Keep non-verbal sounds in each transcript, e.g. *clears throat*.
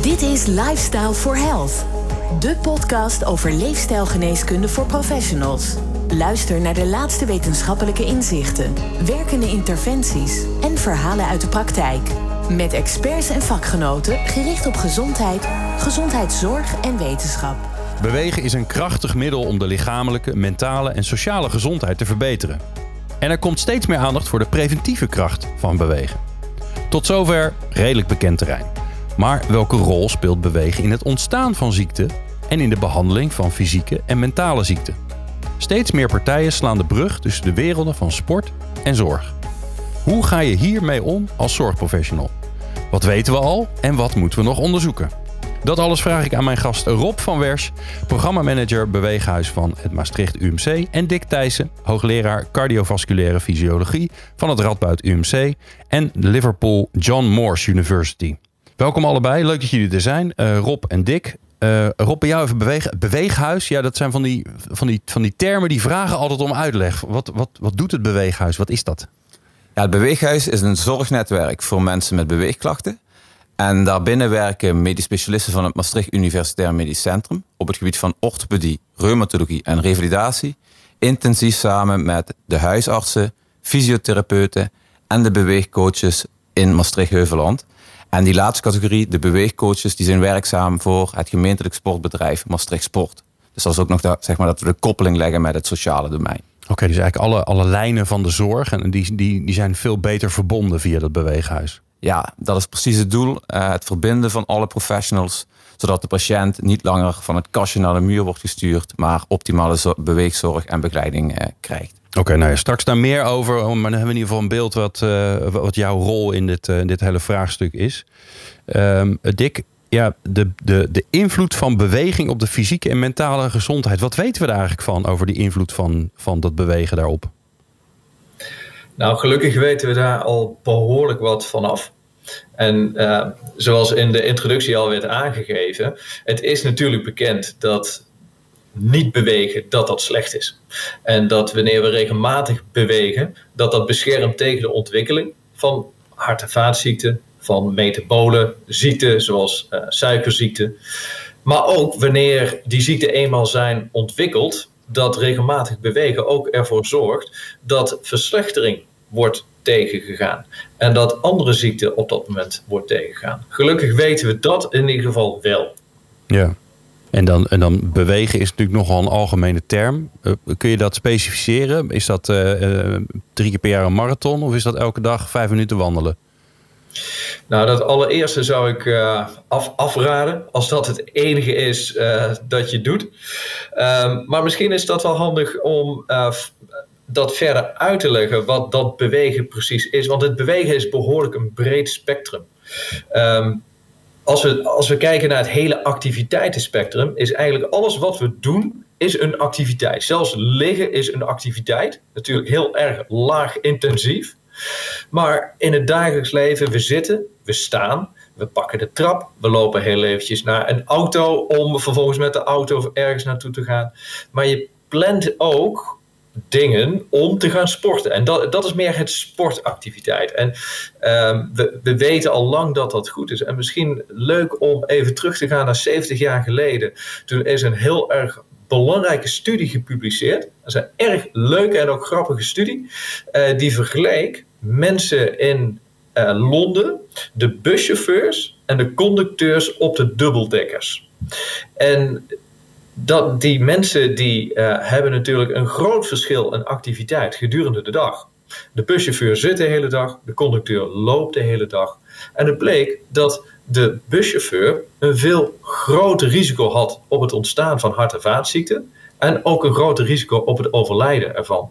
Dit is Lifestyle for Health, de podcast over leefstijlgeneeskunde voor professionals. Luister naar de laatste wetenschappelijke inzichten, werkende interventies en verhalen uit de praktijk. Met experts en vakgenoten gericht op gezondheid, gezondheidszorg en wetenschap. Bewegen is een krachtig middel om de lichamelijke, mentale en sociale gezondheid te verbeteren. En er komt steeds meer aandacht voor de preventieve kracht van bewegen. Tot zover redelijk bekend terrein. Maar welke rol speelt bewegen in het ontstaan van ziekte en in de behandeling van fysieke en mentale ziekten? Steeds meer partijen slaan de brug tussen de werelden van sport en zorg. Hoe ga je hiermee om als zorgprofessional? Wat weten we al en wat moeten we nog onderzoeken? Dat alles vraag ik aan mijn gast Rob van Wers, programmamanager beweeghuis van het Maastricht UMC. En Dick Thijssen, hoogleraar cardiovasculaire fysiologie van het Radboud UMC en Liverpool John Moores University. Welkom allebei, leuk dat jullie er zijn. Uh, Rob en Dick. Uh, Rob, bij jou even beweeg, beweeghuis. Ja, dat zijn van die, van, die, van die termen die vragen altijd om uitleg. Wat, wat, wat doet het beweeghuis? Wat is dat? Ja, het beweeghuis is een zorgnetwerk voor mensen met beweegklachten. En daarbinnen werken medisch specialisten van het Maastricht Universitair Medisch Centrum op het gebied van orthopedie, reumatologie en revalidatie. Intensief samen met de huisartsen, fysiotherapeuten en de beweegcoaches in Maastricht-Heuveland. En die laatste categorie, de beweegcoaches, die zijn werkzaam voor het gemeentelijk sportbedrijf Maastricht Sport. Dus dat is ook nog dat, zeg maar, dat we de koppeling leggen met het sociale domein. Oké, dus eigenlijk alle, alle lijnen van de zorg en die, die, die zijn veel beter verbonden via dat beweeghuis. Ja, dat is precies het doel. Uh, het verbinden van alle professionals, zodat de patiënt niet langer van het kastje naar de muur wordt gestuurd, maar optimale beweegzorg en begeleiding uh, krijgt. Oké, nou ja, straks daar meer over. Maar dan hebben we in ieder geval een beeld wat, uh, wat jouw rol in dit, uh, dit hele vraagstuk is. Um, Dick, ja, de, de, de invloed van beweging op de fysieke en mentale gezondheid. Wat weten we daar eigenlijk van over die invloed van, van dat bewegen daarop? Nou, gelukkig weten we daar al behoorlijk wat vanaf. En uh, zoals in de introductie al werd aangegeven, het is natuurlijk bekend dat niet bewegen, dat dat slecht is. En dat wanneer we regelmatig bewegen, dat dat beschermt tegen de ontwikkeling van hart- en vaatziekten, van metabole ziekten zoals uh, suikerziekte. Maar ook wanneer die ziekten eenmaal zijn ontwikkeld, dat regelmatig bewegen ook ervoor zorgt dat verslechtering wordt tegengegaan. En dat andere ziekten op dat moment wordt tegengegaan. Gelukkig weten we dat in ieder geval wel. Ja. En dan, en dan bewegen is natuurlijk nogal een algemene term. Uh, kun je dat specificeren? Is dat uh, uh, drie keer per jaar een marathon of is dat elke dag vijf minuten wandelen? Nou, dat allereerste zou ik af, afraden, als dat het enige is dat je doet. Um, maar misschien is dat wel handig om dat verder uit te leggen wat dat bewegen precies is. Want het bewegen is behoorlijk een breed spectrum. Um, als we, als we kijken naar het hele activiteitenspectrum, is eigenlijk alles wat we doen, is een activiteit. Zelfs liggen is een activiteit. Natuurlijk heel erg laag intensief. Maar in het dagelijks leven, we zitten, we staan, we pakken de trap, we lopen heel eventjes naar een auto om vervolgens met de auto ergens naartoe te gaan. Maar je plant ook dingen om te gaan sporten. En dat, dat is meer het sportactiviteit. En um, we, we weten al lang dat dat goed is. En misschien leuk om even terug te gaan naar 70 jaar geleden. Toen is een heel erg belangrijke studie gepubliceerd. Dat is een erg leuke en ook grappige studie. Uh, die vergeleek mensen in uh, Londen, de buschauffeurs en de conducteurs op de dubbeldekkers. En dat die mensen die uh, hebben natuurlijk een groot verschil in activiteit gedurende de dag. De buschauffeur zit de hele dag, de conducteur loopt de hele dag. En het bleek dat de buschauffeur een veel groter risico had op het ontstaan van hart- en vaatziekten en ook een groter risico op het overlijden ervan.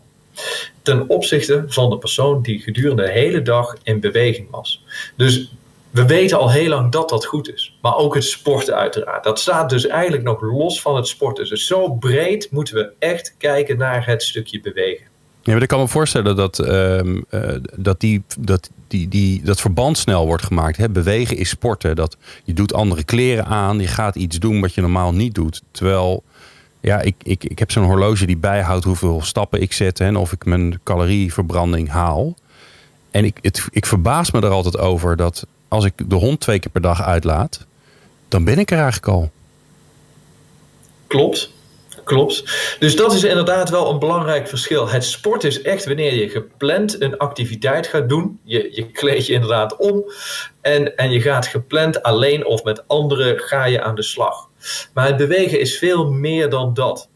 Ten opzichte van de persoon die gedurende de hele dag in beweging was. Dus we weten al heel lang dat dat goed is. Maar ook het sporten uiteraard. Dat staat dus eigenlijk nog los van het sporten. Dus zo breed moeten we echt kijken naar het stukje bewegen. Ja, maar ik kan me voorstellen dat, uh, uh, dat, die, dat, die, die, dat verband snel wordt gemaakt. Hè? Bewegen is sporten. Dat je doet andere kleren aan. Je gaat iets doen wat je normaal niet doet. Terwijl ja, ik, ik, ik heb zo'n horloge die bijhoudt hoeveel stappen ik zet en of ik mijn calorieverbranding haal. En ik, het, ik verbaas me er altijd over dat als ik de hond twee keer per dag uitlaat, dan ben ik er eigenlijk al. Klopt. Klopt. Dus dat is inderdaad wel een belangrijk verschil. Het sport is echt wanneer je gepland een activiteit gaat doen. Je, je kleed je inderdaad om. En, en je gaat gepland alleen of met anderen ga je aan de slag. Maar het bewegen is veel meer dan dat.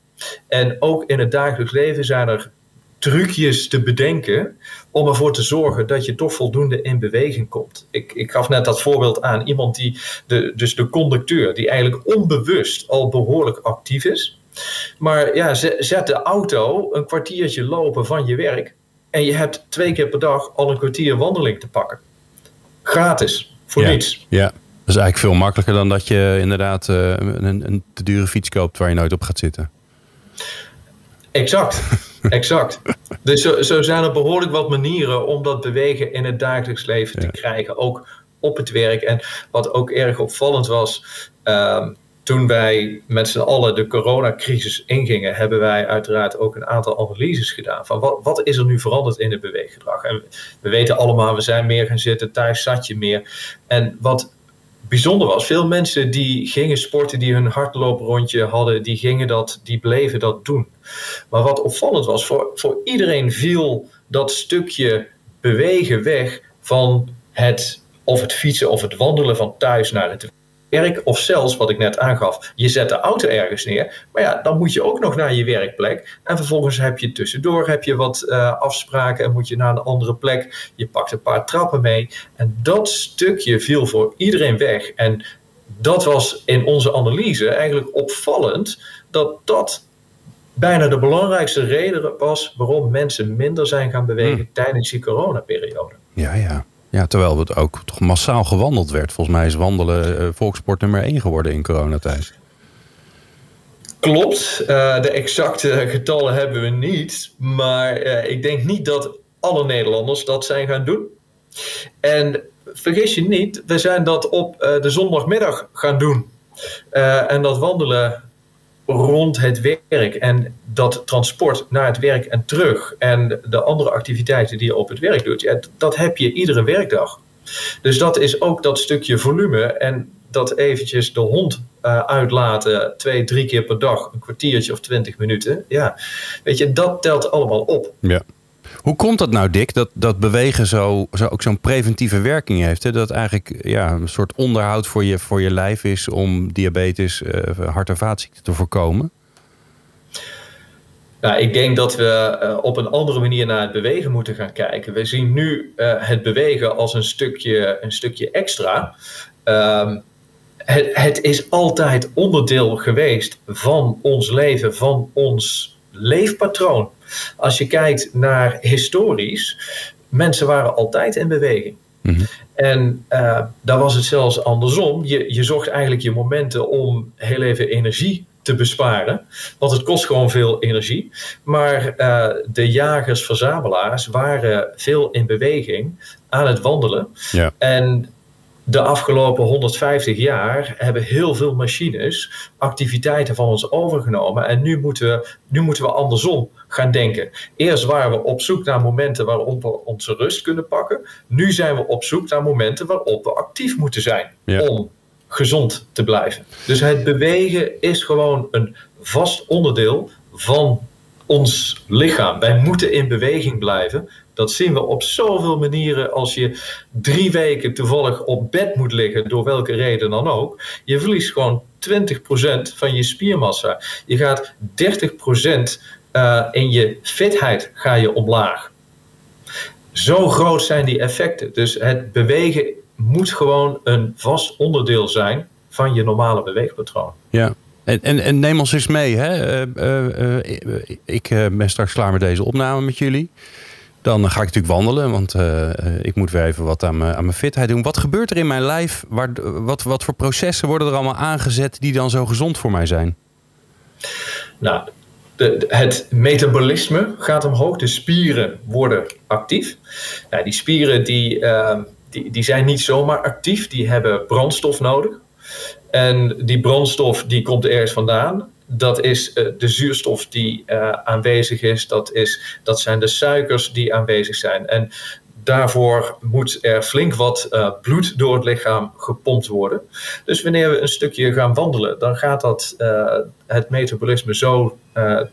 En ook in het dagelijks leven zijn er trucjes te bedenken om ervoor te zorgen dat je toch voldoende in beweging komt. Ik, ik gaf net dat voorbeeld aan. Iemand die, de, dus de conducteur, die eigenlijk onbewust al behoorlijk actief is. Maar ja, zet de auto een kwartiertje lopen van je werk. En je hebt twee keer per dag al een kwartier wandeling te pakken. Gratis, voor niets. Ja, dat is eigenlijk veel makkelijker dan dat je inderdaad uh, een, een te dure fiets koopt waar je nooit op gaat zitten. Exact, *laughs* exact. Dus zo, zo, zijn er behoorlijk wat manieren om dat bewegen in het dagelijks leven te krijgen. Ook op het werk. En wat ook erg opvallend was, um, toen wij met z'n allen de coronacrisis ingingen, hebben wij uiteraard ook een aantal analyses gedaan. Van wat, wat is er nu veranderd in het beweeggedrag? En we weten allemaal, we zijn meer gaan zitten, thuis zat je meer. En wat bijzonder was, veel mensen die gingen sporten, die hun hardlooprondje hadden, die gingen dat, die bleven dat doen. Maar wat opvallend was, voor, voor iedereen viel dat stukje bewegen weg van het of het fietsen of het wandelen van thuis naar het werk. Of zelfs, wat ik net aangaf, je zet de auto ergens neer. Maar ja, dan moet je ook nog naar je werkplek. En vervolgens heb je tussendoor heb je wat uh, afspraken en moet je naar een andere plek. Je pakt een paar trappen mee. En dat stukje viel voor iedereen weg. En dat was in onze analyse eigenlijk opvallend dat dat bijna de belangrijkste reden was waarom mensen minder zijn gaan bewegen hmm. tijdens die coronaperiode. Ja, ja. Ja, terwijl het ook toch massaal gewandeld werd. Volgens mij is wandelen uh, volkssport nummer 1 geworden in coronatijd. Klopt, uh, de exacte getallen hebben we niet. Maar uh, ik denk niet dat alle Nederlanders dat zijn gaan doen. En vergis je niet, we zijn dat op de zondagmiddag gaan doen. en dat wandelen rond het werk en dat transport naar het werk en terug en de andere activiteiten die je op het werk doet, ja, dat heb je iedere werkdag. Dus dat is ook dat stukje volume en dat eventjes de hond uh, uitlaten twee, drie keer per dag, een kwartiertje of twintig minuten. Ja, weet je, dat telt allemaal op. Ja. Hoe komt dat nou, Dick, dat, dat bewegen zo, zo ook zo'n preventieve werking heeft? Hè? Dat eigenlijk ja, een soort onderhoud voor je, voor je lijf is om diabetes, uh, hart- en vaatziekten te voorkomen? Nou, ik denk dat we uh, op een andere manier naar het bewegen moeten gaan kijken. We zien nu uh, het bewegen als een stukje, een stukje extra. Um, het, het is altijd onderdeel geweest van ons leven, van ons leefpatroon. Als je kijkt naar historisch, mensen waren altijd in beweging. Mhm. En uh, daar was het zelfs andersom. Je, je zocht eigenlijk je momenten om heel even energie te besparen. Want het kost gewoon veel energie. Maar uh, de jagers-verzamelaars waren veel in beweging aan het wandelen. Ja. En de afgelopen 150 jaar hebben heel veel machines activiteiten van ons overgenomen. En nu moeten we, nu moeten we andersom gaan denken. Eerst waren we op zoek naar momenten waarop we onze rust kunnen pakken. Nu zijn we op zoek naar momenten waarop we actief moeten zijn om gezond te blijven. Dus het bewegen is gewoon een vast onderdeel van ons lichaam. Wij moeten in beweging blijven. Dat zien we op zoveel manieren. Als je drie weken toevallig op bed moet liggen, door welke reden dan ook, je verliest gewoon 20% van je spiermassa. Je gaat 30% uh, eh, in je fitheid ga je omlaag. Zo groot zijn die effecten. Dus het bewegen moet gewoon een vast onderdeel zijn van je normale beweegpatroon. Ja, en, en, neem ons eens mee. Hè? Uh, uh, ik ben straks klaar met deze opname met jullie. Dan ga ik natuurlijk wandelen, want ik moet weer even wat aan mijn, aan mijn fitheid doen. Wat gebeurt er in mijn lijf? Waar, wat, wat voor processen worden er allemaal aangezet die dan zo gezond voor mij zijn? Nou, de, het metabolisme gaat omhoog. De spieren worden actief. Nou, die spieren die, die, die zijn niet zomaar actief. Die hebben brandstof nodig. En die brandstof die komt ergens vandaan. Dat is uh, de zuurstof die uh, aanwezig is. Dat, is. dat zijn de suikers die aanwezig zijn. En daarvoor moet er flink wat uh, bloed door het lichaam gepompt worden. Dus wanneer we een stukje gaan wandelen, dan gaat dat, het metabolisme zo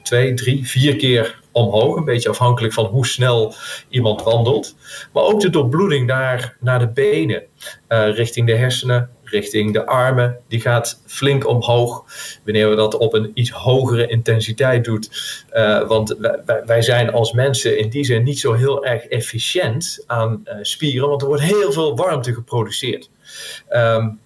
twee, drie, vier keer omhoog. Een beetje afhankelijk van hoe snel iemand wandelt. Maar ook de doorbloeding naar, naar de benen, richting de hersenen, richting de armen, die gaat flink omhoog. Wanneer we dat op een iets hogere intensiteit doen. Uh, want wij, zijn als mensen in die zin niet zo heel erg efficiënt aan uh, spieren, want er wordt heel veel warmte geproduceerd. Um,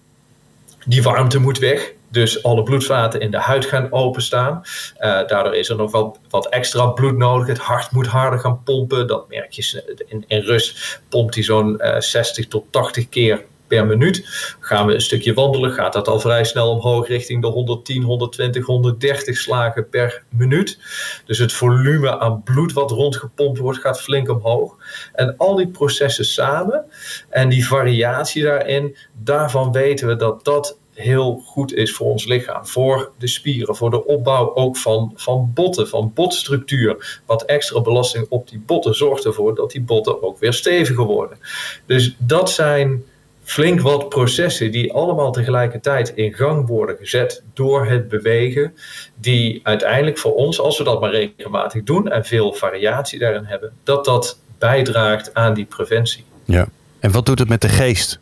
die warmte moet weg. Dus alle bloedvaten in de huid gaan openstaan. Uh, daardoor is er nog wat, wat extra bloed nodig. Het hart moet harder gaan pompen. Dat merk je in, in rust. Pompt hij zo'n uh, 60 tot 80 keer per minuut. Gaan we een stukje wandelen, gaat dat al vrij snel omhoog richting de 110, 120, 130 slagen per minuut. Dus het volume aan bloed wat rondgepompt wordt, gaat flink omhoog. En al die processen samen en die variatie daarin, daarvan weten we dat dat heel goed is voor ons lichaam. Voor de spieren, voor de opbouw ook van, van botten, van botstructuur. Wat extra belasting op die botten zorgt ervoor dat die botten ook weer steviger worden. Dus dat zijn flink wat processen die allemaal tegelijkertijd in gang worden gezet door het bewegen, die uiteindelijk voor ons, als we dat maar regelmatig doen en veel variatie daarin hebben, dat dat bijdraagt aan die preventie. Ja, en wat doet het met de geest?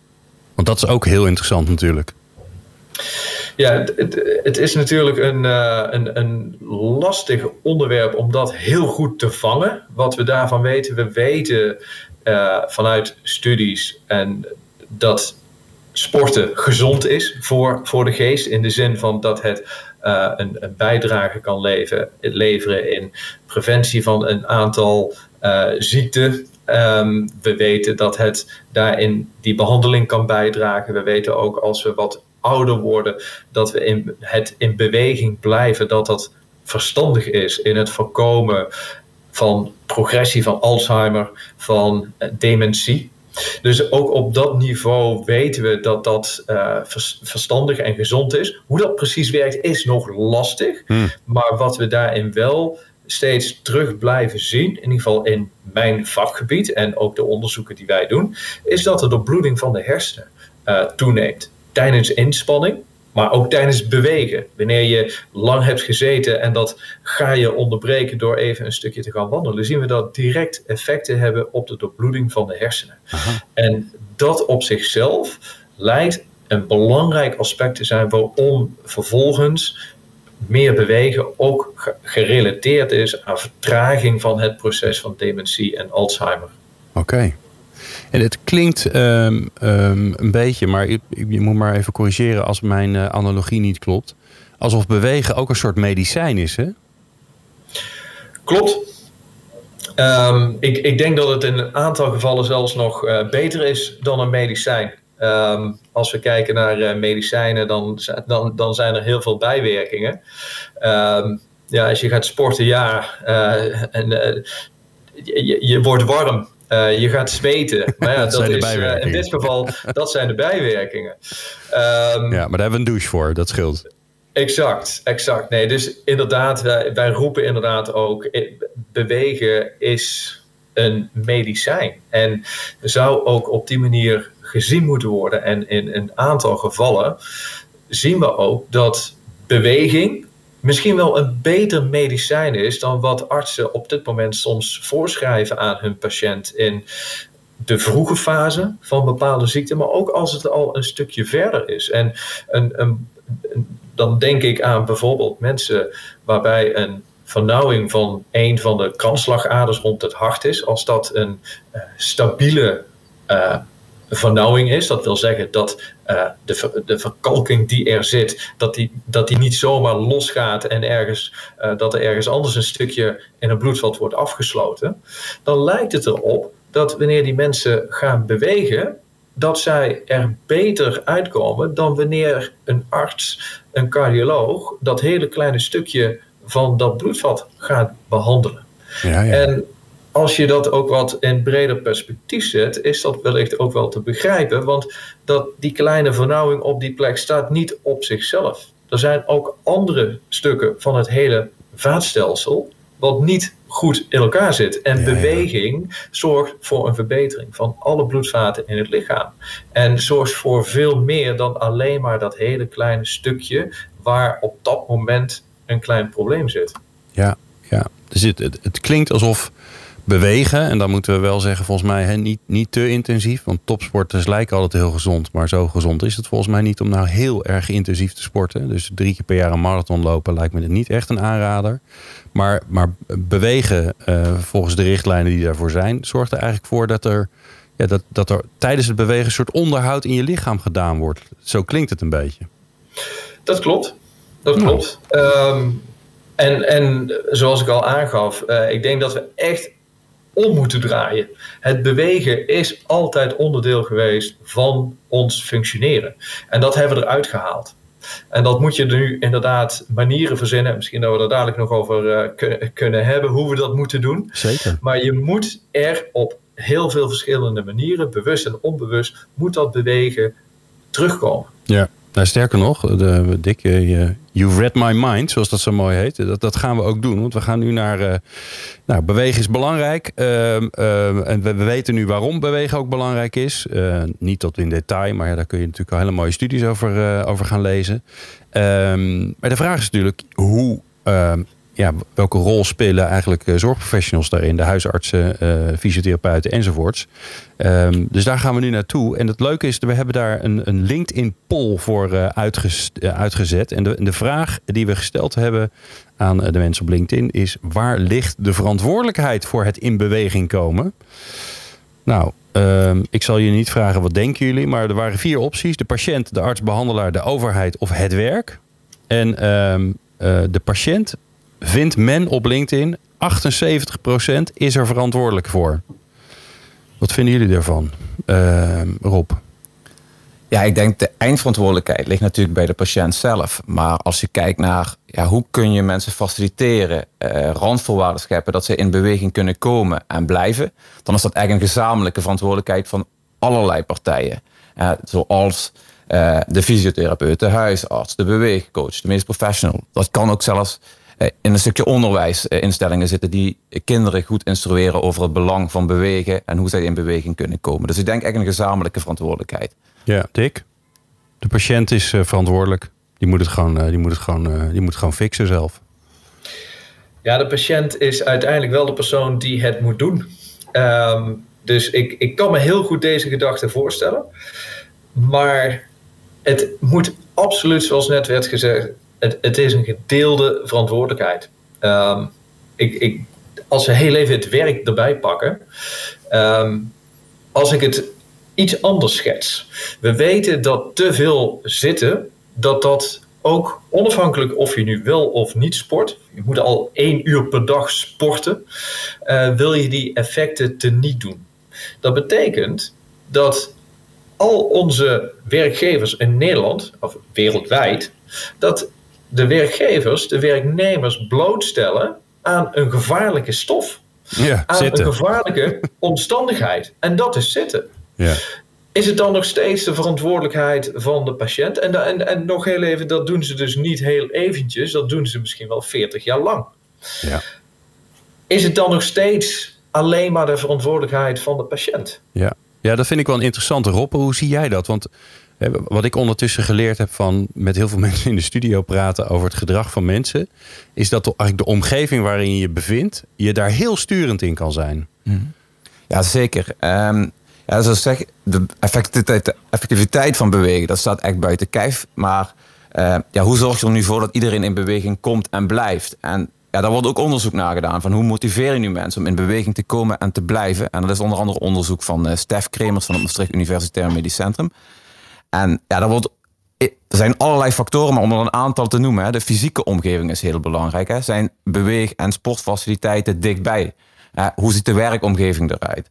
Want dat is ook heel interessant natuurlijk. Ja, het, het, is natuurlijk een, uh, een, een lastig onderwerp om dat heel goed te vangen. Wat we daarvan weten, we weten uh, vanuit studies en dat sporten gezond is voor, voor de geest. In de zin van dat het uh, een, bijdrage kan leven, leveren in preventie van een aantal uh, ziekten. Um, we weten dat het daarin die behandeling kan bijdragen. We weten ook als we wat ouder worden, dat we in het in beweging blijven, dat dat verstandig is in het voorkomen van progressie van Alzheimer, van uh, dementie. Dus ook op dat niveau weten we dat dat uh, verstandig en gezond is. Hoe dat precies werkt is nog lastig. Hmm. Maar wat we daarin wel steeds terug blijven zien, in ieder geval in mijn vakgebied en ook de onderzoeken die wij doen, is dat de doorbloeding van de hersenen uh, toeneemt tijdens inspanning. Maar ook tijdens bewegen. Wanneer je lang hebt gezeten en dat ga je onderbreken door even een stukje te gaan wandelen, zien we dat direct effecten hebben op de doorbloeding van de hersenen. Aha. En dat op zichzelf lijkt een belangrijk aspect te zijn waarom vervolgens meer bewegen ook gerelateerd is aan vertraging van het proces van dementie en Alzheimer. Oké. Okay. En het klinkt um, um, een beetje, maar je, moet maar even corrigeren als mijn uh, analogie niet klopt. Alsof bewegen ook een soort medicijn is, hè? Klopt. Um, ik, ik, denk dat het in een aantal gevallen zelfs nog uh, beter is dan een medicijn. als we kijken naar uh, medicijnen, dan, dan, dan zijn er heel veel bijwerkingen. ja, als je gaat sporten, ja, en je, je wordt warm. Uh, je gaat zweten. *laughs* Maar ja, dat, dat is uh, in dit geval, dat zijn de bijwerkingen. Um, ja, maar daar hebben we een douche voor, dat scheelt. Exact, exact. Nee, dus inderdaad, wij, wij roepen inderdaad ook, eh, bewegen is een medicijn. En zou ook op die manier gezien moeten worden. En in een aantal gevallen zien we ook dat beweging misschien wel een beter medicijn is dan wat artsen op dit moment soms voorschrijven aan hun patiënt in de vroege fase van bepaalde ziekten, maar ook als het al een stukje verder is. En een, een, dan denk ik aan bijvoorbeeld mensen waarbij een vernauwing van een van de kransslagaders rond het hart is, als dat een uh, stabiele uh, vernauwing is. Dat wil zeggen dat uh, de, de verkalking die er zit, dat die, dat die niet zomaar losgaat en ergens, uh, dat er ergens anders een stukje in een bloedvat wordt afgesloten. Dan lijkt het erop dat wanneer die mensen gaan bewegen, dat zij er beter uitkomen dan wanneer een arts, een cardioloog, dat hele kleine stukje van dat bloedvat gaat behandelen. Ja, ja. En als je dat ook wat in breder perspectief zet, is dat wellicht ook wel te begrijpen. Want dat die kleine vernauwing op die plek staat niet op zichzelf. Er zijn ook andere stukken van het hele vaatstelsel wat niet goed in elkaar zit. En beweging zorgt voor een verbetering van alle bloedvaten in het lichaam. En zorgt voor veel meer dan alleen maar dat hele kleine stukje waar op dat moment een klein probleem zit. Ja, ja. Dus het, het, het klinkt alsof bewegen. En dan moeten we wel zeggen, volgens mij hè, niet, niet te intensief. Want topsporters lijken altijd heel gezond. Maar zo gezond is het volgens mij niet om nou heel erg intensief te sporten. Dus drie keer per jaar een marathon lopen lijkt me niet echt een aanrader. Maar, maar bewegen uh, volgens de richtlijnen die daarvoor zijn, zorgt er eigenlijk voor dat er, ja, dat, dat er tijdens het bewegen een soort onderhoud in je lichaam gedaan wordt. Zo klinkt het een beetje. Dat klopt. Dat klopt. Um, en, en zoals ik al aangaf, uh, ik denk dat we echt om moeten draaien. Het bewegen is altijd onderdeel geweest van ons functioneren. En dat hebben we eruit gehaald. En dat moet je nu inderdaad manieren verzinnen. Misschien dat we er dadelijk nog over uh, kunnen hebben hoe we dat moeten doen. Zeker. Maar je moet er op heel veel verschillende manieren, bewust en onbewust, moet dat bewegen terugkomen. Ja. Nou, sterker nog, de, Dick, je, you've read my mind, zoals dat zo mooi heet. Dat, dat gaan we ook doen, want we gaan nu naar... Uh, nou, bewegen is belangrijk. Uh, uh, en we, we, weten nu waarom bewegen ook belangrijk is. Eh, niet tot in detail, maar ja, daar kun je natuurlijk al hele mooie studies over, over gaan lezen. Ehm, maar de vraag is natuurlijk, hoe ehm, ja, welke rol spelen eigenlijk uh, zorgprofessionals daarin? De huisartsen, uh, fysiotherapeuten enzovoorts. Um, dus daar gaan we nu naartoe. En het leuke is, we hebben daar een, een LinkedIn-poll voor uh, uitgezet. En de, de vraag die we gesteld hebben aan de mensen op LinkedIn is... waar ligt de verantwoordelijkheid voor het in beweging komen? Nou, um, ik zal je niet vragen wat denken jullie, maar er waren vier opties. De patiënt, de arts, behandelaar, de overheid of het werk. En um, de patiënt vindt men op LinkedIn 78% is er verantwoordelijk voor. Wat vinden jullie daarvan, uh, Rob? Ja, ik denk de eindverantwoordelijkheid ligt natuurlijk bij de patiënt zelf. Maar als je kijkt naar ja, hoe kun je mensen faciliteren, uh, randvoorwaarden scheppen dat ze in beweging kunnen komen en blijven, dan is dat eigenlijk een gezamenlijke verantwoordelijkheid van allerlei partijen. Uh, zoals uh, de fysiotherapeut, de huisarts, de beweegcoach, de medisch professional. Dat kan ook zelfs eh, in een stukje onderwijsinstellingen zitten die kinderen goed instrueren over het belang van bewegen en hoe zij in beweging kunnen komen. Dus ik denk echt een gezamenlijke verantwoordelijkheid. Ja, Dick. De patiënt is eh, verantwoordelijk. Die moet het gewoon, eh, die moet het gewoon, die moet gewoon fixen zelf. Ja, de patiënt is uiteindelijk wel de persoon die het moet doen. Um, dus ik, ik kan me heel goed deze gedachte voorstellen. Maar het moet absoluut, zoals net werd gezegd, het, het is een gedeelde verantwoordelijkheid. Um, ik, ik, als we heel even het werk erbij pakken. Um, als ik het iets anders schets. We weten dat te veel zitten, dat dat ook onafhankelijk of je nu wel of niet sport. Je moet al één uur per dag sporten. Uh, wil je die effecten te niet doen. Dat betekent dat al onze werkgevers in Nederland, of wereldwijd, dat de werkgevers, de werknemers blootstellen aan een gevaarlijke stof. Ja, aan zitten. een gevaarlijke *laughs* omstandigheid. En dat is zitten. Ja. Is het dan nog steeds de verantwoordelijkheid van de patiënt? En, en, en nog heel even, dat doen ze dus niet heel eventjes, dat doen ze misschien wel 40 jaar lang. Ja. Is het dan nog steeds alleen maar de verantwoordelijkheid van de patiënt? Ja, ja dat vind ik wel een interessante, Rob. Hoe zie jij dat? Want wat ik ondertussen geleerd heb van met heel veel *laughs* mensen in de studio praten over het gedrag van mensen, is dat eigenlijk de omgeving waarin je je bevindt, je daar heel sturend in kan zijn. Ja, zeker. Um, ja, zoals zeg, de effectiviteit, de van bewegen, dat staat echt buiten kijf. Maar uh, ja, hoe zorg je er nu voor dat iedereen in beweging komt en blijft? En ja, daar wordt ook onderzoek naar gedaan van hoe motiveer je nu mensen om in beweging te komen en te blijven. En dat is onder andere onderzoek van uh, Stef Kremers van het Maastricht Universitair Medisch Centrum. En ja, wordt, er zijn allerlei factoren, maar om er een aantal te noemen. Hè. De fysieke omgeving is heel belangrijk. Hè. Zijn beweeg- en sportfaciliteiten dichtbij? hoe ziet de werkomgeving eruit?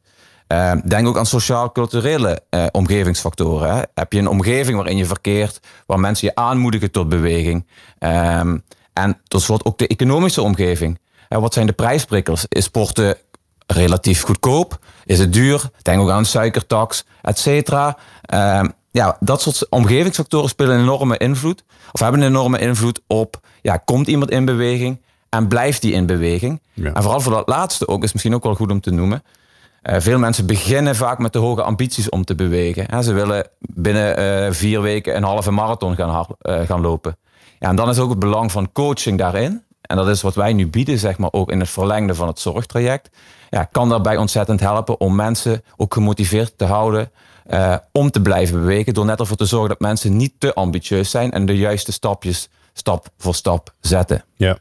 Uh, denk ook aan sociaal-culturele uh, omgevingsfactoren. Hè. Heb je een omgeving waarin je verkeert, waar mensen je aanmoedigen tot beweging? Um, en tot slot ook de economische omgeving. Wat zijn de prijsprikkels? Is sporten relatief goedkoop? Is het duur? Denk ook aan suikertax, et cetera. Ja, dat soort omgevingsfactoren spelen een enorme invloed. Of hebben een enorme invloed op, ja, komt iemand in beweging? En blijft die in beweging? En vooral voor dat laatste ook, is misschien ook wel goed om te noemen. Uh, veel mensen beginnen vaak met de hoge ambities om te bewegen. Ze willen binnen uh, vier weken een halve marathon gaan, uh, gaan lopen. Ja, en dan is ook het belang van coaching daarin. En dat is wat wij nu bieden, zeg maar, ook in het verlengde van het zorgtraject. Ja, kan daarbij ontzettend helpen om mensen ook gemotiveerd te houden uh, om te blijven bewegen. Door net ervoor te zorgen dat mensen niet te ambitieus zijn en de juiste stapjes stap voor stap zetten. Ja,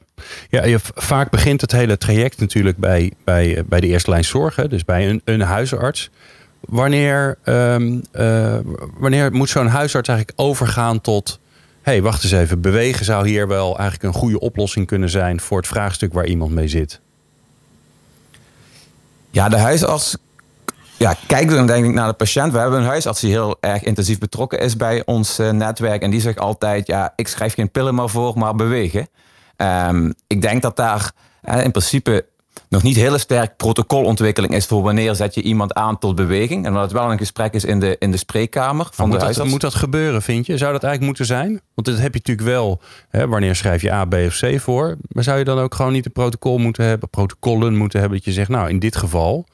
ja je, vaak begint het hele traject natuurlijk bij, bij, bij de eerste lijn zorgen, dus bij een, een huisarts. Wanneer, um, uh, wanneer moet zo'n huisarts eigenlijk overgaan tot hey, wacht eens even, bewegen zou hier wel eigenlijk een goede oplossing kunnen zijn voor het vraagstuk waar iemand mee zit? Ja, de huisarts ja, kijkt dan denk ik naar de patiënt. We hebben een huisarts die heel erg intensief betrokken is bij ons uh, netwerk. En die zegt altijd, ja, ik schrijf geen pillen maar voor, maar bewegen. Um, ik denk dat daar uh, in principe nog niet hele sterk protocolontwikkeling is voor wanneer zet je iemand aan tot beweging. En dat het wel een gesprek is in de, in de spreekkamer van moet de huisarts. Dat, moet dat gebeuren, vind je? Zou dat eigenlijk moeten zijn? Want dat heb je natuurlijk wel. Hè, wanneer schrijf je A, B of C voor? Maar zou je dan ook gewoon niet een protocol moeten hebben, protocollen moeten hebben dat je zegt, nou in dit geval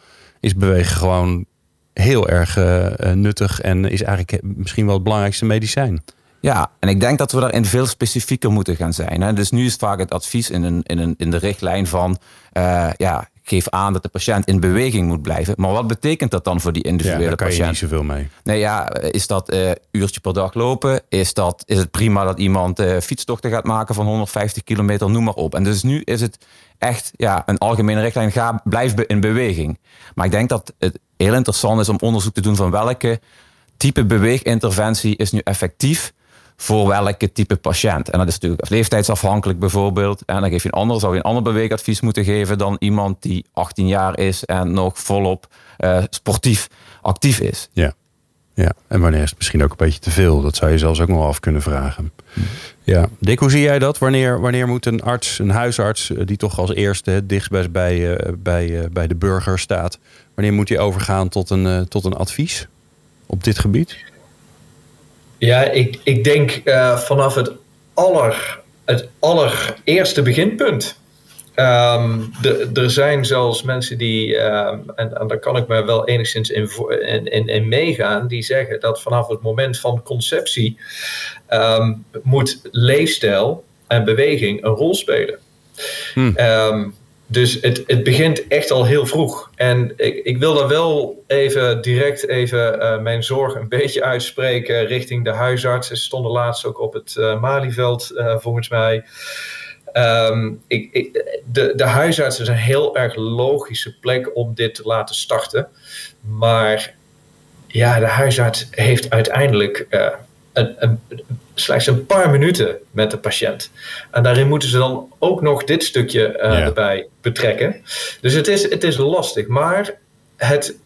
is bewegen gewoon heel erg uh, nuttig en is eigenlijk misschien wel het belangrijkste medicijn. Ja, en ik denk dat we daarin veel specifieker moeten gaan zijn. Hè. Dus nu is vaak het advies in, een, in, een, in de richtlijn van... Ja, geef aan dat de patiënt in beweging moet blijven. Maar wat betekent dat dan voor die individuele ja, daar kan je niet zoveel mee. Nee, ja, is dat uh, uurtje per dag lopen? Is, dat, is het prima dat iemand uh, fietstochten gaat maken van 150 kilometer? Noem maar op. En dus nu is het echt ja, een algemene richtlijn. Ga, blijf in beweging. Maar ik denk dat het heel interessant is om onderzoek te doen van welke type beweeginterventie is nu effectief voor welke type patiënt. En dat is natuurlijk leeftijdsafhankelijk bijvoorbeeld. En dan geef je een ander, zou je een ander beweegadvies moeten geven dan iemand die 18 jaar is en nog volop uh, sportief actief is. Ja. Ja, en wanneer is het misschien ook een beetje te veel? Dat zou je zelfs ook nog af kunnen vragen. Ja, Dick, hoe zie jij dat? Wanneer, wanneer moet een arts, een huisarts, eh, die toch als eerste het dichtstbest bij, uh, bij, bij de burger staat, wanneer moet hij overgaan tot een, tot een advies op dit gebied? Ja, ik, ik denk uh, vanaf het, aller, het allereerste beginpunt. Um, de, er zijn zelfs mensen die, um, en, en, daar kan ik me wel enigszins in, in, in, meegaan, die zeggen dat vanaf het moment van conceptie um, moet leefstijl en beweging een rol spelen. Hmm. Dus het, het begint echt al heel vroeg. En ik, ik wil daar wel even direct even uh, mijn zorg een *laughs* beetje uitspreken richting de huisartsen. Ze stonden laatst ook op het uh, Malieveld, uh, volgens mij. Um, ik, ik, de, de huisarts is een heel erg logische plek om dit te laten starten. Maar ja, de huisarts heeft uiteindelijk een, een, slechts een paar minuten met de patiënt. En daarin moeten ze dan ook nog dit stukje uh, erbij betrekken. Dus het is, het is lastig, maar het,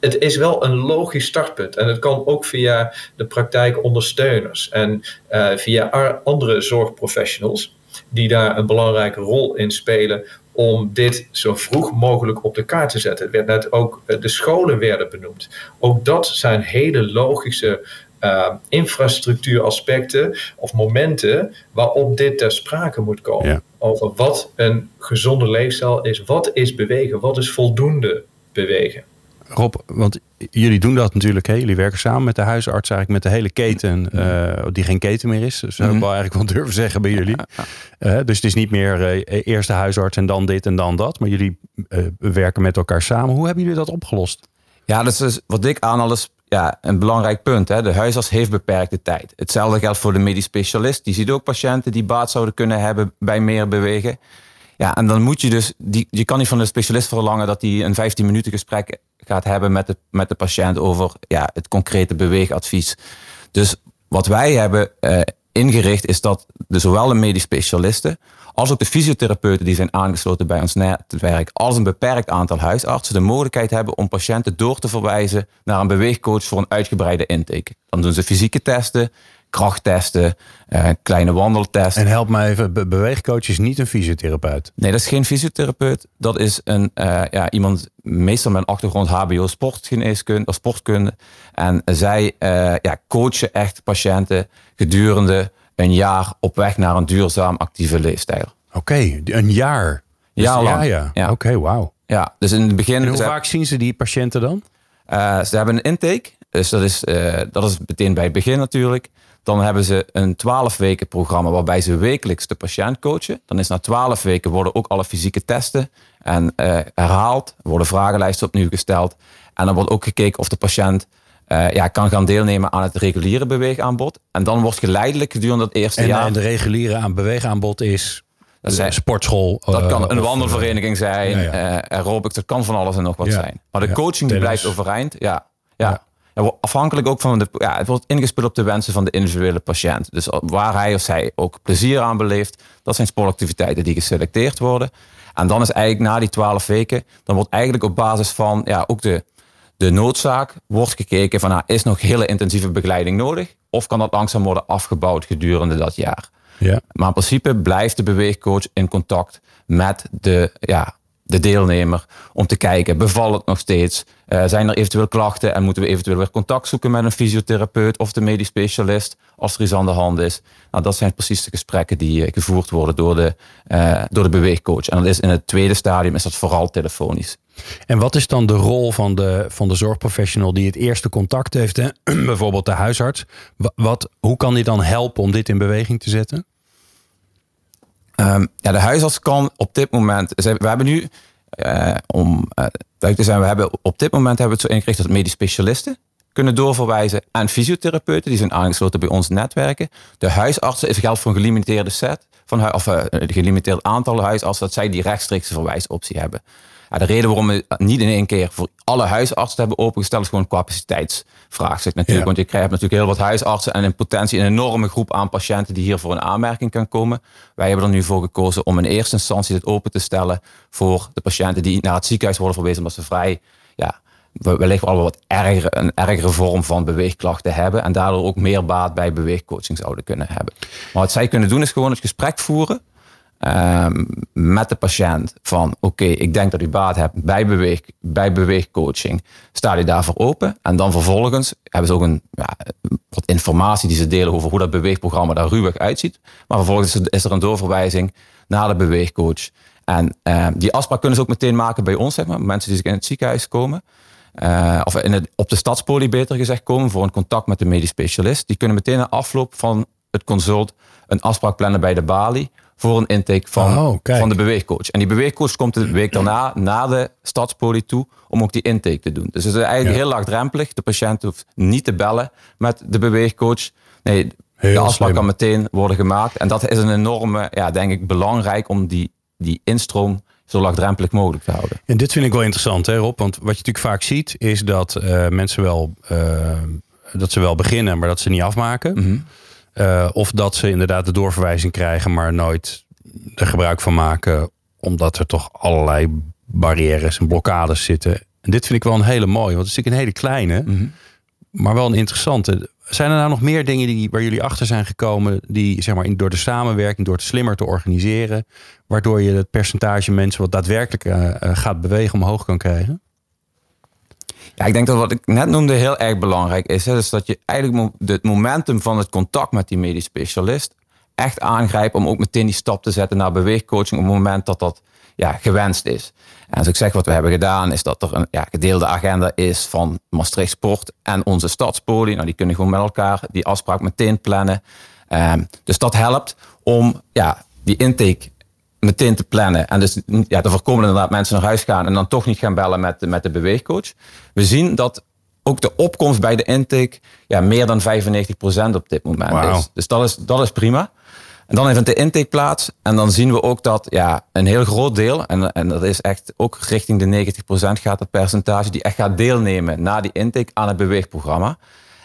het is wel een logisch startpunt. En het kan ook via de praktijkondersteuners en uh, via andere zorgprofessionals, die daar een belangrijke rol in spelen om dit zo vroeg mogelijk op de kaart te zetten. Het werd net ook, de scholen werden benoemd. Ook dat zijn hele logische uh, infrastructuuraspecten of momenten waarop dit ter sprake moet komen. Over wat een gezonde leefstijl is, wat is bewegen, wat is voldoende bewegen. Rob, want jullie doen dat natuurlijk. Hè? Jullie werken samen met de huisarts, eigenlijk met de hele keten, uh, die geen keten meer is. Dat zou ik mm wel eigenlijk wel durven zeggen bij jullie. Uh, dus het is niet meer uh, eerst de huisarts en dan dit en dan dat. Maar jullie werken met elkaar samen. Hoe hebben jullie dat opgelost? Ja, dat is wat ik aan alles ja, een belangrijk punt. Hè. De huisarts heeft beperkte tijd. Hetzelfde geldt voor de medisch specialist. Die ziet ook patiënten die baat zouden kunnen hebben bij meer bewegen. Ja, en dan moet je dus, die, je kan niet van de specialist verlangen dat hij een 15 minuten gesprek gaat hebben met de, met de patiënt over ja, het concrete beweegadvies. Dus wat wij hebben uh, ingericht is dat de, zowel de medisch specialisten als ook de fysiotherapeuten die zijn aangesloten bij ons netwerk, als een beperkt aantal huisartsen de mogelijkheid hebben om patiënten door te verwijzen naar een beweegcoach voor een uitgebreide intake. Dan doen ze fysieke testen, krachttesten, uh, kleine wandeltesten. En help me even, be beweegcoach is niet een fysiotherapeut? Nee, dat is geen fysiotherapeut. Dat is een, uh, ja, iemand, meestal met een achtergrond HBO sportgeneeskunde of sportkunde. En zij uh, ja, coachen echt patiënten gedurende een jaar op weg naar een duurzaam actieve leefstijl. Oké, een jaar. Dus- lang. Ja, ja. Ja. Oké, wauw. Ja, dus in het begin... En hoe vaak zien ze die patiënten dan? Eh, ze hebben een intake. Dus dat is, eh, dat is meteen bij het begin natuurlijk. Dan hebben ze een 12 weken programma waarbij ze wekelijks de patiënt coachen. Dan is na 12 weken worden ook alle fysieke testen en eh, herhaald. Er worden vragenlijsten opnieuw gesteld. En dan wordt ook gekeken of de patiënt eh, ja, kan gaan deelnemen aan het reguliere beweegaanbod. En dan wordt geleidelijk gedurende het eerste En, jaar... en de reguliere aan beweegaanbod is Dat zijn- sportschool. Dat eh, kan een of, wandelvereniging zijn, ja, ja. eh, aerobics, dat kan van alles en nog wat Ja. zijn. Maar de coaching die blijft overeind. Ja, ja. Afhankelijk ook van de. Ja, het wordt ingespeeld op de wensen van de individuele patiënt. Dus waar hij of zij ook plezier aan beleeft, dat zijn sportactiviteiten die geselecteerd worden. En dan is eigenlijk na die twaalf weken, dan wordt eigenlijk op basis van ja, ook de, de noodzaak, wordt gekeken van nou, is nog hele intensieve begeleiding nodig? Of kan dat langzaam worden afgebouwd gedurende dat jaar? Ja. Maar in principe blijft de beweegcoach in contact met de, ja, de deelnemer om te kijken, bevalt het nog steeds? Eh, zijn er eventueel klachten en moeten we eventueel weer contact zoeken met een fysiotherapeut of de medisch specialist als er iets aan de hand is? Nou, dat zijn precies de gesprekken die eh, gevoerd worden door de, eh, door de beweegcoach. En dat is in het tweede stadium is dat vooral telefonisch. En wat is dan de rol van de, van de zorgprofessional die het eerste contact heeft? Hè? *clears throat* Bijvoorbeeld de huisarts. Wa- Wat, hoe kan die dan helpen om dit in beweging te zetten? Ehm, ja, de huisarts kan op dit moment. We hebben nu, eh, om eh, duidelijk te zijn, we hebben op dit moment hebben we het zo ingericht dat medisch specialisten kunnen doorverwijzen en fysiotherapeuten die zijn aangesloten bij ons netwerken. De huisartsen is geldt voor een gelimiteerde set van of eh, een gelimiteerd aantal huisartsen dat zij die rechtstreekse verwijsoptie hebben. Ja, de reden waarom we niet in één keer voor alle huisartsen hebben opengesteld is gewoon een capaciteitsvraagstuk natuurlijk. Ja. Want je krijgt natuurlijk heel wat huisartsen en in potentie een enorme groep aan patiënten die hier voor een aanmerking kan komen. Wij hebben er nu voor gekozen om in eerste instantie dit open te stellen voor de patiënten die naar het ziekenhuis worden verwezen omdat ze vrij, ja, we- wellicht wel wat erger, een ergere vorm van beweegklachten hebben en daardoor ook meer baat bij beweegcoaching zouden kunnen hebben. Maar wat zij kunnen doen is gewoon het gesprek voeren ehm, met de patiënt van oké, ik denk dat u baat hebt bij, beweeg, bij beweegcoaching. Sta je daarvoor open? En dan vervolgens hebben ze ook een, ja, wat informatie die ze delen over hoe dat beweegprogramma daar ruwweg uitziet. Maar vervolgens is er- een doorverwijzing naar de beweegcoach. En ehm, die afspraak kunnen ze ook meteen maken bij ons, zeg maar, mensen die in het ziekenhuis komen. Eh, of in het, op de stadspolie beter gezegd komen voor een contact met de medisch specialist. Die kunnen meteen na afloop van het consult een afspraak plannen bij de balie voor een intake van, Oh, van de beweegcoach. En die beweegcoach komt de week *clears throat* daarna naar de stadspolie toe om ook die intake te doen. Dus het is eigenlijk Ja. heel laagdrempelig. De patiënt hoeft niet te bellen met de beweegcoach. Nee, de afspraak slim. kan meteen worden gemaakt. En dat is een enorme, ja, denk ik, belangrijk om die, die instroom zo laagdrempelig mogelijk te houden. En dit vind ik wel interessant, hè, Rob? Want wat je natuurlijk vaak ziet, is dat eh, mensen wel, eh, dat ze wel beginnen, maar dat ze niet afmaken. Mhm. Eh, of dat ze inderdaad de doorverwijzing krijgen, maar nooit er gebruik van maken, omdat er toch allerlei barrières en blokkades zitten. En dit vind ik wel een hele mooie, want het is natuurlijk een hele kleine, Mhm. maar wel een interessante. Zijn er nou nog meer dingen die, waar jullie achter zijn gekomen, die zeg maar, in- door de samenwerking, door het slimmer te organiseren, waardoor je het percentage mensen wat daadwerkelijk eh, eh, gaat bewegen omhoog kan krijgen? Ja, ik denk dat wat ik net noemde heel erg belangrijk is. Hè, dus dat je eigenlijk het momentum van het contact met die medisch specialist echt aangrijpt om ook meteen die stap te zetten naar beweegcoaching op het moment dat dat ja, gewenst is. En als ik zeg wat we hebben gedaan, is dat er een ja, gedeelde agenda is van Maastricht Sport en onze stadspolie. Nou, die kunnen gewoon met elkaar die afspraak meteen plannen. Ehm, dus dat helpt om ja, die intake meteen te plannen. En dus ja, te voorkomen inderdaad mensen naar huis gaan en dan toch niet gaan bellen met, de- met de beweegcoach. We zien dat ook de opkomst bij de intake ja, meer dan 95% op dit moment is. Dus dat is, dat is prima. En dan vindt de intake plaats. En dan zien we ook dat ja, een heel groot deel, en, en dat is echt ook richting de 90% gaat het percentage, die echt gaat deelnemen na die intake aan het beweegprogramma.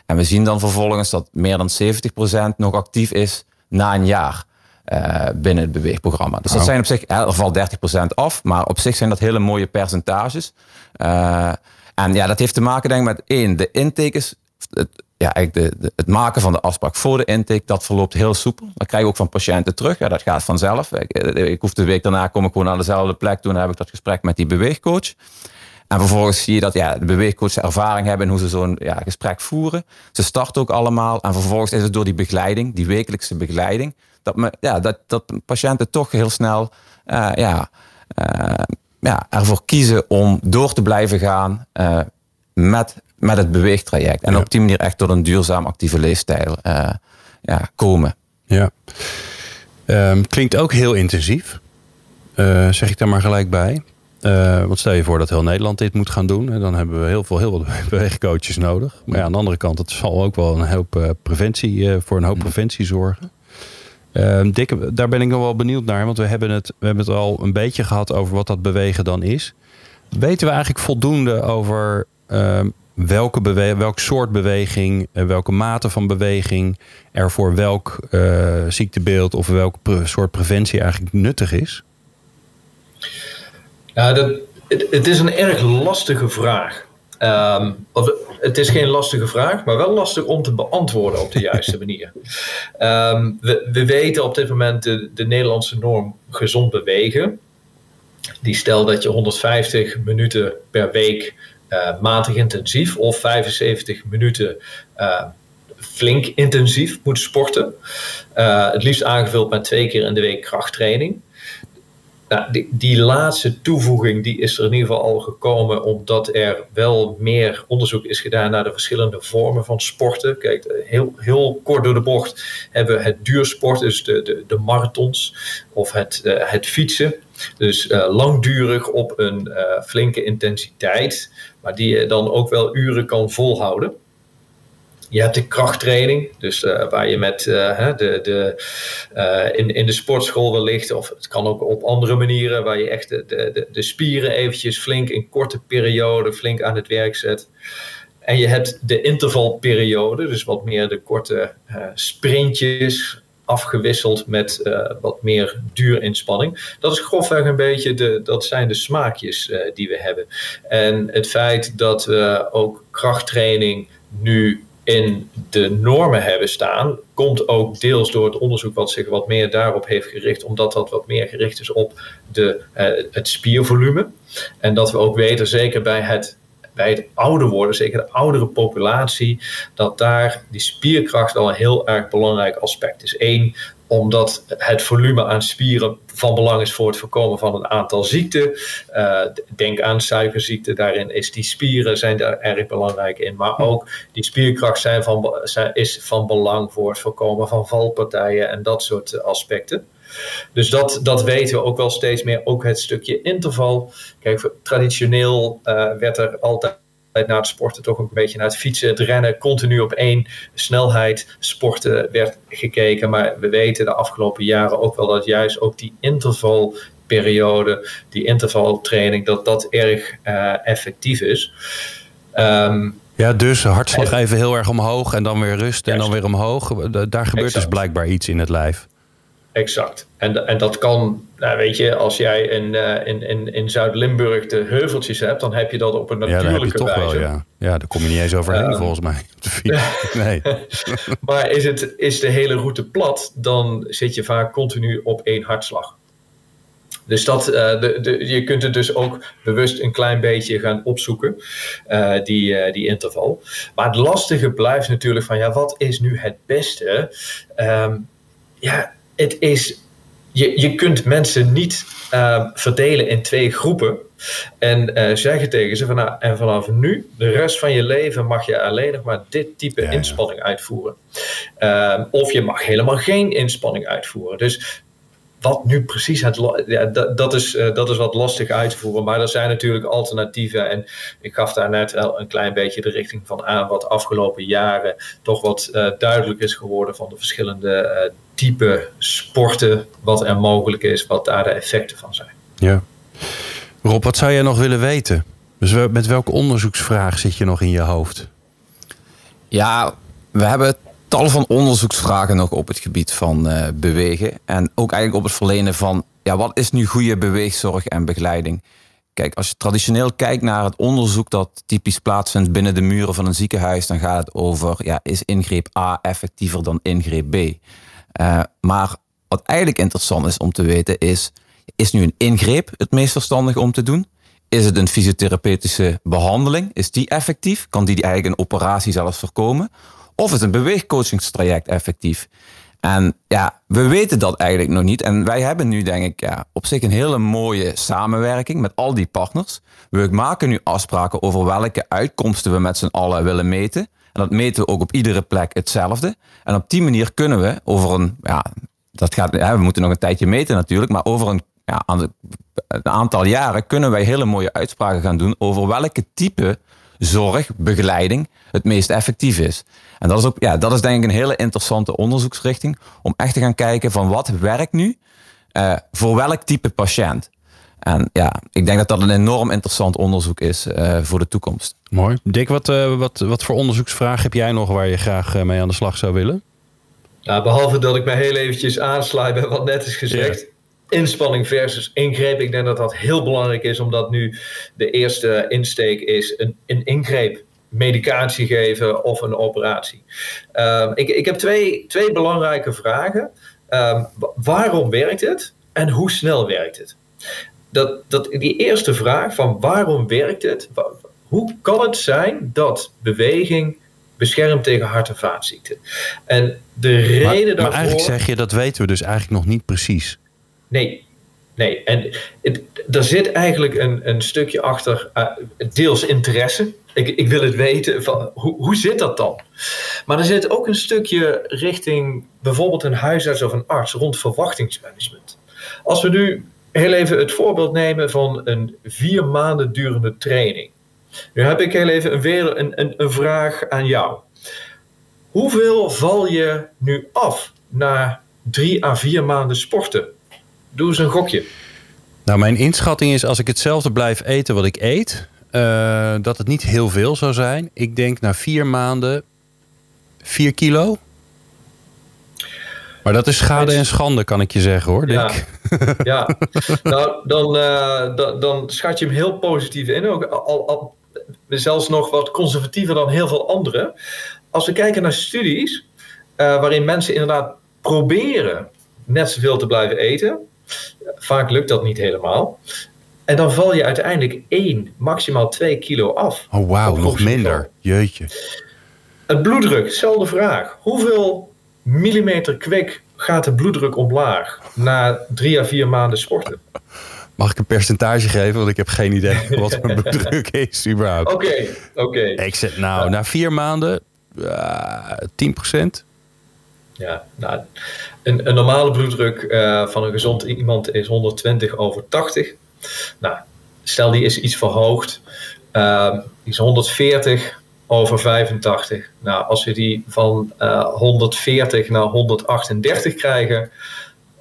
En we zien dan vervolgens dat meer dan 70% nog actief is na een jaar eh, binnen het beweegprogramma. Dus dat zijn op zich, er valt 30% af, maar op zich zijn dat hele mooie percentages. Eh, en ja, dat heeft te maken denk ik met één, de intakes, het, ja, eigenlijk de, de- het maken van de afspraak voor de intake, dat verloopt heel soepel. Dat krijg je ook van patiënten terug. Ja, dat gaat vanzelf. Ik, ik hoef de week daarna kom ik gewoon naar dezelfde plek toe en dan heb ik dat gesprek met die beweegcoach. En vervolgens zie je dat ja, de beweegcoaches ervaring hebben in hoe ze zo'n ja, gesprek voeren. Ze starten ook allemaal. En vervolgens is het door die begeleiding, die wekelijkse begeleiding, dat, me, ja, dat, dat patiënten toch heel snel uh, ja, uh, ja, ervoor kiezen om door te blijven gaan uh, met, met het beweegtraject. En op die manier echt tot een duurzaam actieve leefstijl ja, komen. Ja. Um, klinkt ook heel intensief. zeg ik daar maar gelijk bij. Uh, want stel je voor dat heel Nederland dit moet gaan doen. En dan hebben we heel veel, heel veel *laughs* beweegcoaches nodig. Maar ja, aan de andere kant, het zal ook wel een hoop uh, preventie, uh, voor een hoop preventie zorgen. Ehm, Dick, daar ben ik nog wel benieuwd naar. Want we hebben, het, we hebben het al een beetje gehad over wat dat bewegen dan is. Weten we eigenlijk voldoende over ehm, welke bewe welk soort beweging, welke mate van beweging er voor welk ziektebeeld of welk soort preventie eigenlijk nuttig is? Ja, dat, het, het is een erg lastige vraag. Um, of, het is geen lastige vraag, maar wel lastig om te beantwoorden op de juiste *laughs* manier. Um, we, we, weten op dit moment de, de Nederlandse norm gezond bewegen. Die stelt dat je 150 minuten per week uh, matig intensief of 75 minuten uh, flink intensief moet sporten. Uh, het liefst aangevuld met twee keer in de week krachttraining. Nou, die, laatste toevoeging die is er in ieder geval al gekomen omdat er wel meer onderzoek is gedaan naar de verschillende vormen van sporten. Kijk, eh, heel, heel kort door de bocht hebben we het duursport, dus de, de, de marathons of het, uh, het fietsen. Dus uh, langdurig op een uh, flinke intensiteit, maar die je dan ook wel uren kan volhouden. Je hebt de krachttraining, dus uh, waar je met uh, de, de, uh, in, in de sportschool wellicht, of het kan ook op andere manieren, waar je echt de, de, de spieren eventjes flink in korte periode flink aan het werk zet. En je hebt de intervalperiode, dus wat meer de korte sprintjes, afgewisseld met wat meer duurinspanning. Dat is grofweg een beetje de, dat zijn de smaakjes die we hebben. En het feit dat we ook krachttraining nu in de normen hebben staan, komt ook deels door het onderzoek wat zich wat meer daarop heeft gericht, omdat dat wat meer gericht is op de, uh, het spiervolume. En dat we ook weten, zeker bij het, bij het ouder worden, zeker de oudere populatie, dat daar die spierkracht al een heel erg belangrijk aspect is. Eén, omdat het volume aan spieren van belang is voor het voorkomen van een aantal ziekten. Uh, denk aan suikerziekte, daarin is die spieren zijn daar erg belangrijk in. Maar ook die spierkracht zijn van, zijn, is van belang voor het voorkomen van valpartijen en dat soort aspecten. Dus dat, dat weten we ook wel steeds meer. Ook het stukje interval. Kijk, traditioneel uh, werd er altijd na het sporten toch een beetje naar het fietsen, het rennen, continu op één snelheid sporten werd gekeken. Maar we weten de afgelopen jaren ook wel dat juist ook die intervalperiode, die intervaltraining, dat dat erg uh, effectief is. Um, ja, dus hartslag even heel erg omhoog en dan weer rust en dan weer omhoog. Daar gebeurt exact. dus blijkbaar iets in het lijf. Exact. En, en dat kan, nou weet je, als jij in, uh, in, in, in Zuid-Limburg de heuveltjes hebt, dan heb je dat op een natuurlijke ja, toch wijze. Wel, ja. ja, daar kom je niet eens overheen uh, volgens mij. *laughs* nee. *laughs* maar is, het, is de hele route plat, dan zit je vaak continu op één hartslag. Dus dat, uh, de, de, je kunt het dus ook bewust een klein beetje gaan opzoeken, uh, die, uh, die interval. Maar het lastige blijft natuurlijk van, ja, wat is nu het beste? Um, ja, het is, je, je kunt mensen niet uh, verdelen in twee groepen. En uh, zeggen tegen ze van nou, en vanaf nu, de rest van je leven mag je alleen nog maar dit type ja, inspanning uitvoeren. Uh, of je mag helemaal geen inspanning uitvoeren. Dus wat nu precies het. Ja, dat, dat, is, uh, dat is wat lastig uit te voeren. Maar er zijn natuurlijk alternatieven. En ik gaf daar net wel een klein beetje de richting van aan. Wat afgelopen jaren toch wat uh, duidelijk is geworden van de verschillende uh, type sporten. Wat er mogelijk is, wat daar de effecten van zijn. Ja. Rob, wat zou jij nog willen weten? Dus met welke onderzoeksvraag zit je nog in je hoofd? Ja, we hebben tal van onderzoeksvragen nog op het gebied van uh, bewegen. En ook eigenlijk op het verlenen van, ja, wat is nu goede beweegzorg en begeleiding? Kijk, als je traditioneel kijkt naar het onderzoek dat typisch plaatsvindt binnen de muren van een ziekenhuis, dan gaat het over, ja, is ingreep A effectiever dan ingreep B? Uh, maar wat eigenlijk interessant is om te weten is, is nu een ingreep het meest verstandig om te doen? is het een fysiotherapeutische behandeling? Is die effectief? Kan die eigenlijk een operatie zelfs voorkomen? Of is een beweegcoachingstraject effectief? En ja, we weten dat eigenlijk nog niet. En wij hebben nu, denk ik, ja, op zich een hele mooie samenwerking met al die partners. We maken nu afspraken over welke uitkomsten we met z'n allen willen meten. En dat meten we ook op iedere plek hetzelfde. En op die manier kunnen we over een, ja, dat gaat, ja, we moeten nog een tijdje meten natuurlijk, maar over een, ja, een aantal jaren kunnen wij hele mooie uitspraken gaan doen over welke type zorg, begeleiding het meest effectief is. En dat is, ook, ja, dat is denk ik een hele interessante onderzoeksrichting om echt te gaan kijken van wat werkt nu uh, voor welk type patiënt. En ja, ik denk dat dat een enorm interessant onderzoek is uh, voor de toekomst. Mooi. Dick, wat, uh, wat, wat voor onderzoeksvraag heb jij nog waar je graag mee aan de slag zou willen? Nou, behalve dat ik mij heel eventjes aansluit bij wat net is gezegd. Ja inspanning versus ingreep. Ik denk dat dat heel belangrijk is, omdat nu de eerste insteek is een, een ingreep. Medicatie geven of een operatie. Um, ik, ik heb twee, twee belangrijke vragen. Um, waarom werkt het en hoe snel werkt het? Dat, dat, die eerste vraag van waarom werkt het? Hoe kan het zijn dat beweging beschermt tegen hart- en vaatziekten? En de reden maar, daarvoor. Maar eigenlijk zeg je dat weten we dus eigenlijk nog niet precies. Nee, nee. En er zit eigenlijk een, een stukje achter, uh, deels interesse. Ik, ik wil het weten, van, hoe, hoe zit dat dan? Maar er zit ook een stukje richting bijvoorbeeld een huisarts of een arts rond verwachtingsmanagement. Als we nu heel even het voorbeeld nemen van een vier maanden durende training. Nu heb ik heel even een, een, een, een vraag aan jou. Hoeveel val je nu af na drie à vier maanden sporten? Doe eens een gokje. Nou, mijn inschatting is als ik hetzelfde blijf eten wat ik eet, uh, dat het niet heel veel zou zijn. Ik denk na vier maanden 4 kilo. Maar dat is schade en schande, kan ik je zeggen hoor. Ja, ja. nou dan, uh, dan, dan, schat je hem heel positief in. Ook al, al, zelfs nog wat conservatiever dan heel veel anderen. Als we kijken naar studies uh, waarin mensen inderdaad proberen net zoveel te blijven eten, Vaak lukt dat niet helemaal. En dan val je uiteindelijk 1, maximaal 2 kilo af. Oh wauw, nog minder. Jeetje. Het bloeddruk, zelfde vraag. Hoeveel millimeter kwik gaat de bloeddruk omlaag na drie à vier maanden sporten? *laughs* Mag ik een percentage geven? Want ik heb geen idee *laughs* wat mijn bloeddruk is überhaupt. Oké, okay, oké. Okay. Ik zeg nou, ja. na vier maanden uh, 10 ja, nou, een, een normale bloeddruk uh, van een gezond iemand is 120 over 80. Nou, stel die is iets verhoogd, uh, die is 140 over 85. Nou, als we die van uh, 140 naar 138 krijgen,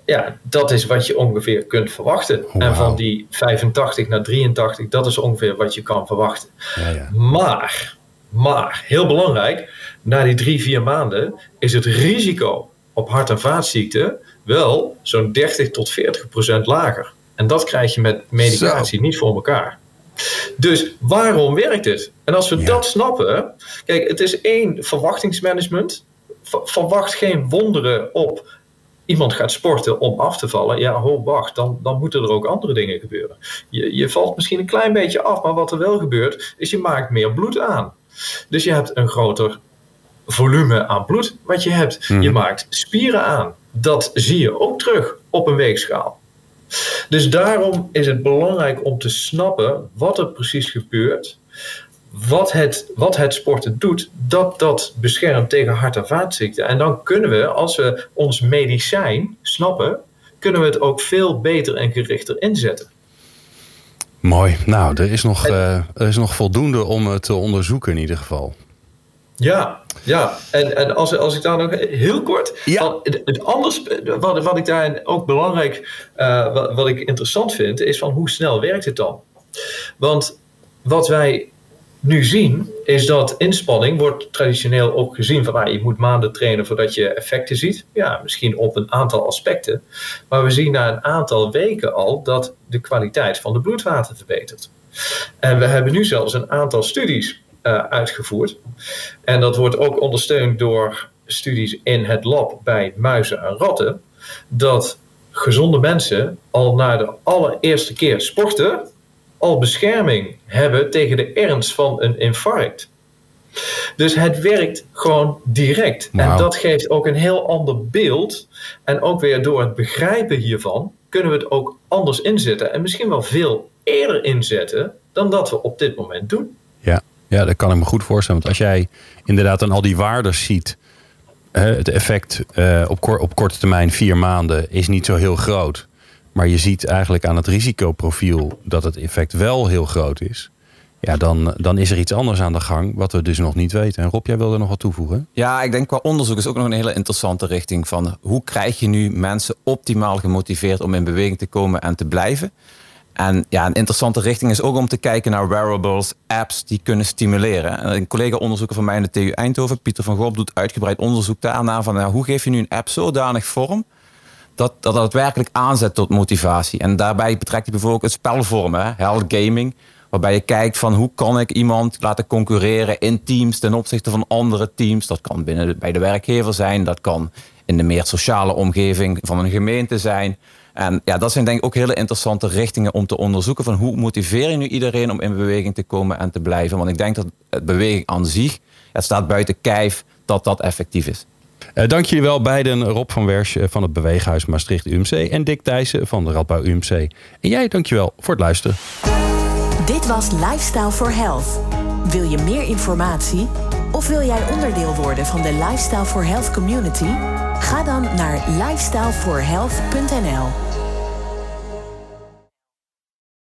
ja, dat is wat je ongeveer kunt verwachten. Wow. En van die 85 naar 83, dat is ongeveer wat je kan verwachten. Ja, ja. Maar, maar, heel belangrijk, na die drie, vier maanden is het risico op hart- en vaatziekten wel zo'n 30 tot 40 procent lager. En dat krijg je met medicatie Zo. niet voor elkaar. Dus waarom werkt het? En als we ja. dat snappen, kijk, het is één verwachtingsmanagement. Verwacht geen wonderen op iemand gaat sporten om af te vallen. Ja, ho, wacht, dan, dan moeten er ook andere dingen gebeuren. Je, je valt misschien een klein beetje af, maar wat er wel gebeurt, is je maakt meer bloed aan. Dus je hebt een groter volume aan bloed wat je hebt. Mhm. Je maakt spieren aan. Dat zie je ook terug op een weegschaal. Dus daarom is het belangrijk om te snappen wat er precies gebeurt. Wat het, wat het sporten doet, dat dat beschermt tegen hart- en vaatziekten. En dan kunnen we, als we ons medicijn snappen, kunnen we het ook veel beter en gerichter inzetten. Mooi. Nou, er is nog, uh, er is nog voldoende om het te onderzoeken in ieder geval. Ja, ja. En, en als, als ik daar nog heel kort. Ja. Van, het, het anders, wat, wat ik daar ook belangrijk, uh, wat, wat ik interessant vind, is van hoe snel werkt het dan? Want wat wij nu zien, is dat inspanning wordt traditioneel ook gezien van ah, je moet maanden trainen voordat je effecten ziet. Ja, misschien op een aantal aspecten. Maar we zien na een aantal weken al dat de kwaliteit van de bloedwater verbetert. En we hebben nu zelfs een aantal studies uitgevoerd. En dat wordt ook ondersteund door studies in het lab bij muizen en ratten. Dat gezonde mensen al na de allereerste keer sporten al bescherming hebben tegen de ernst van een infarct. Dus het werkt gewoon direct. En dat geeft ook een heel ander beeld. En ook weer door het begrijpen hiervan kunnen we het ook anders inzetten. En misschien wel veel eerder inzetten dan dat we op dit moment doen. Ja, dat kan ik me goed voorstellen. Want als jij inderdaad dan al die waarden ziet. Het effect uh, op, op korte termijn, vier maanden, is niet zo heel groot. Maar je ziet eigenlijk aan het risicoprofiel dat het effect wel heel groot is. Ja, dan, dan is er iets anders aan de gang wat we dus nog niet weten. En Rob, jij wilde nog wat toevoegen? Ja, ik denk qua onderzoek is ook nog een hele interessante richting van hoe krijg je nu mensen optimaal gemotiveerd om in beweging te komen en te blijven. En ja, een interessante richting is ook om te kijken naar wearables, apps die kunnen stimuleren. Een collega-onderzoeker van mij in de TU Eindhoven, Pieter van Gorp, doet uitgebreid onderzoek daarna van hoe geef je nu een app zodanig vorm dat, dat het werkelijk aanzet tot motivatie. En daarbij betrekt hij bijvoorbeeld het spelvormen, health gaming. Waarbij je kijkt van hoe kan ik iemand laten concurreren in teams ten opzichte van andere teams. Dat kan binnen bij de werkgever zijn, dat kan in de meer sociale omgeving van een gemeente zijn. En ja, dat zijn denk ik ook hele interessante richtingen om te onderzoeken van hoe motiveer je nu iedereen om in beweging te komen en te blijven. Want ik denk dat het beweging aan zich, het staat buiten kijf, dat dat effectief is. Uh, dank jullie wel beiden, Rob van Wersch van het Beweeghuis Maastricht UMC en Dick Thijssen van de Radbouw UMC. En jij dankjewel voor het luisteren. Dit was Lifestyle for Health. Wil je meer informatie? Of wil jij onderdeel worden van de Lifestyle for Health community? Ga dan naar lifestyleforhealth.nl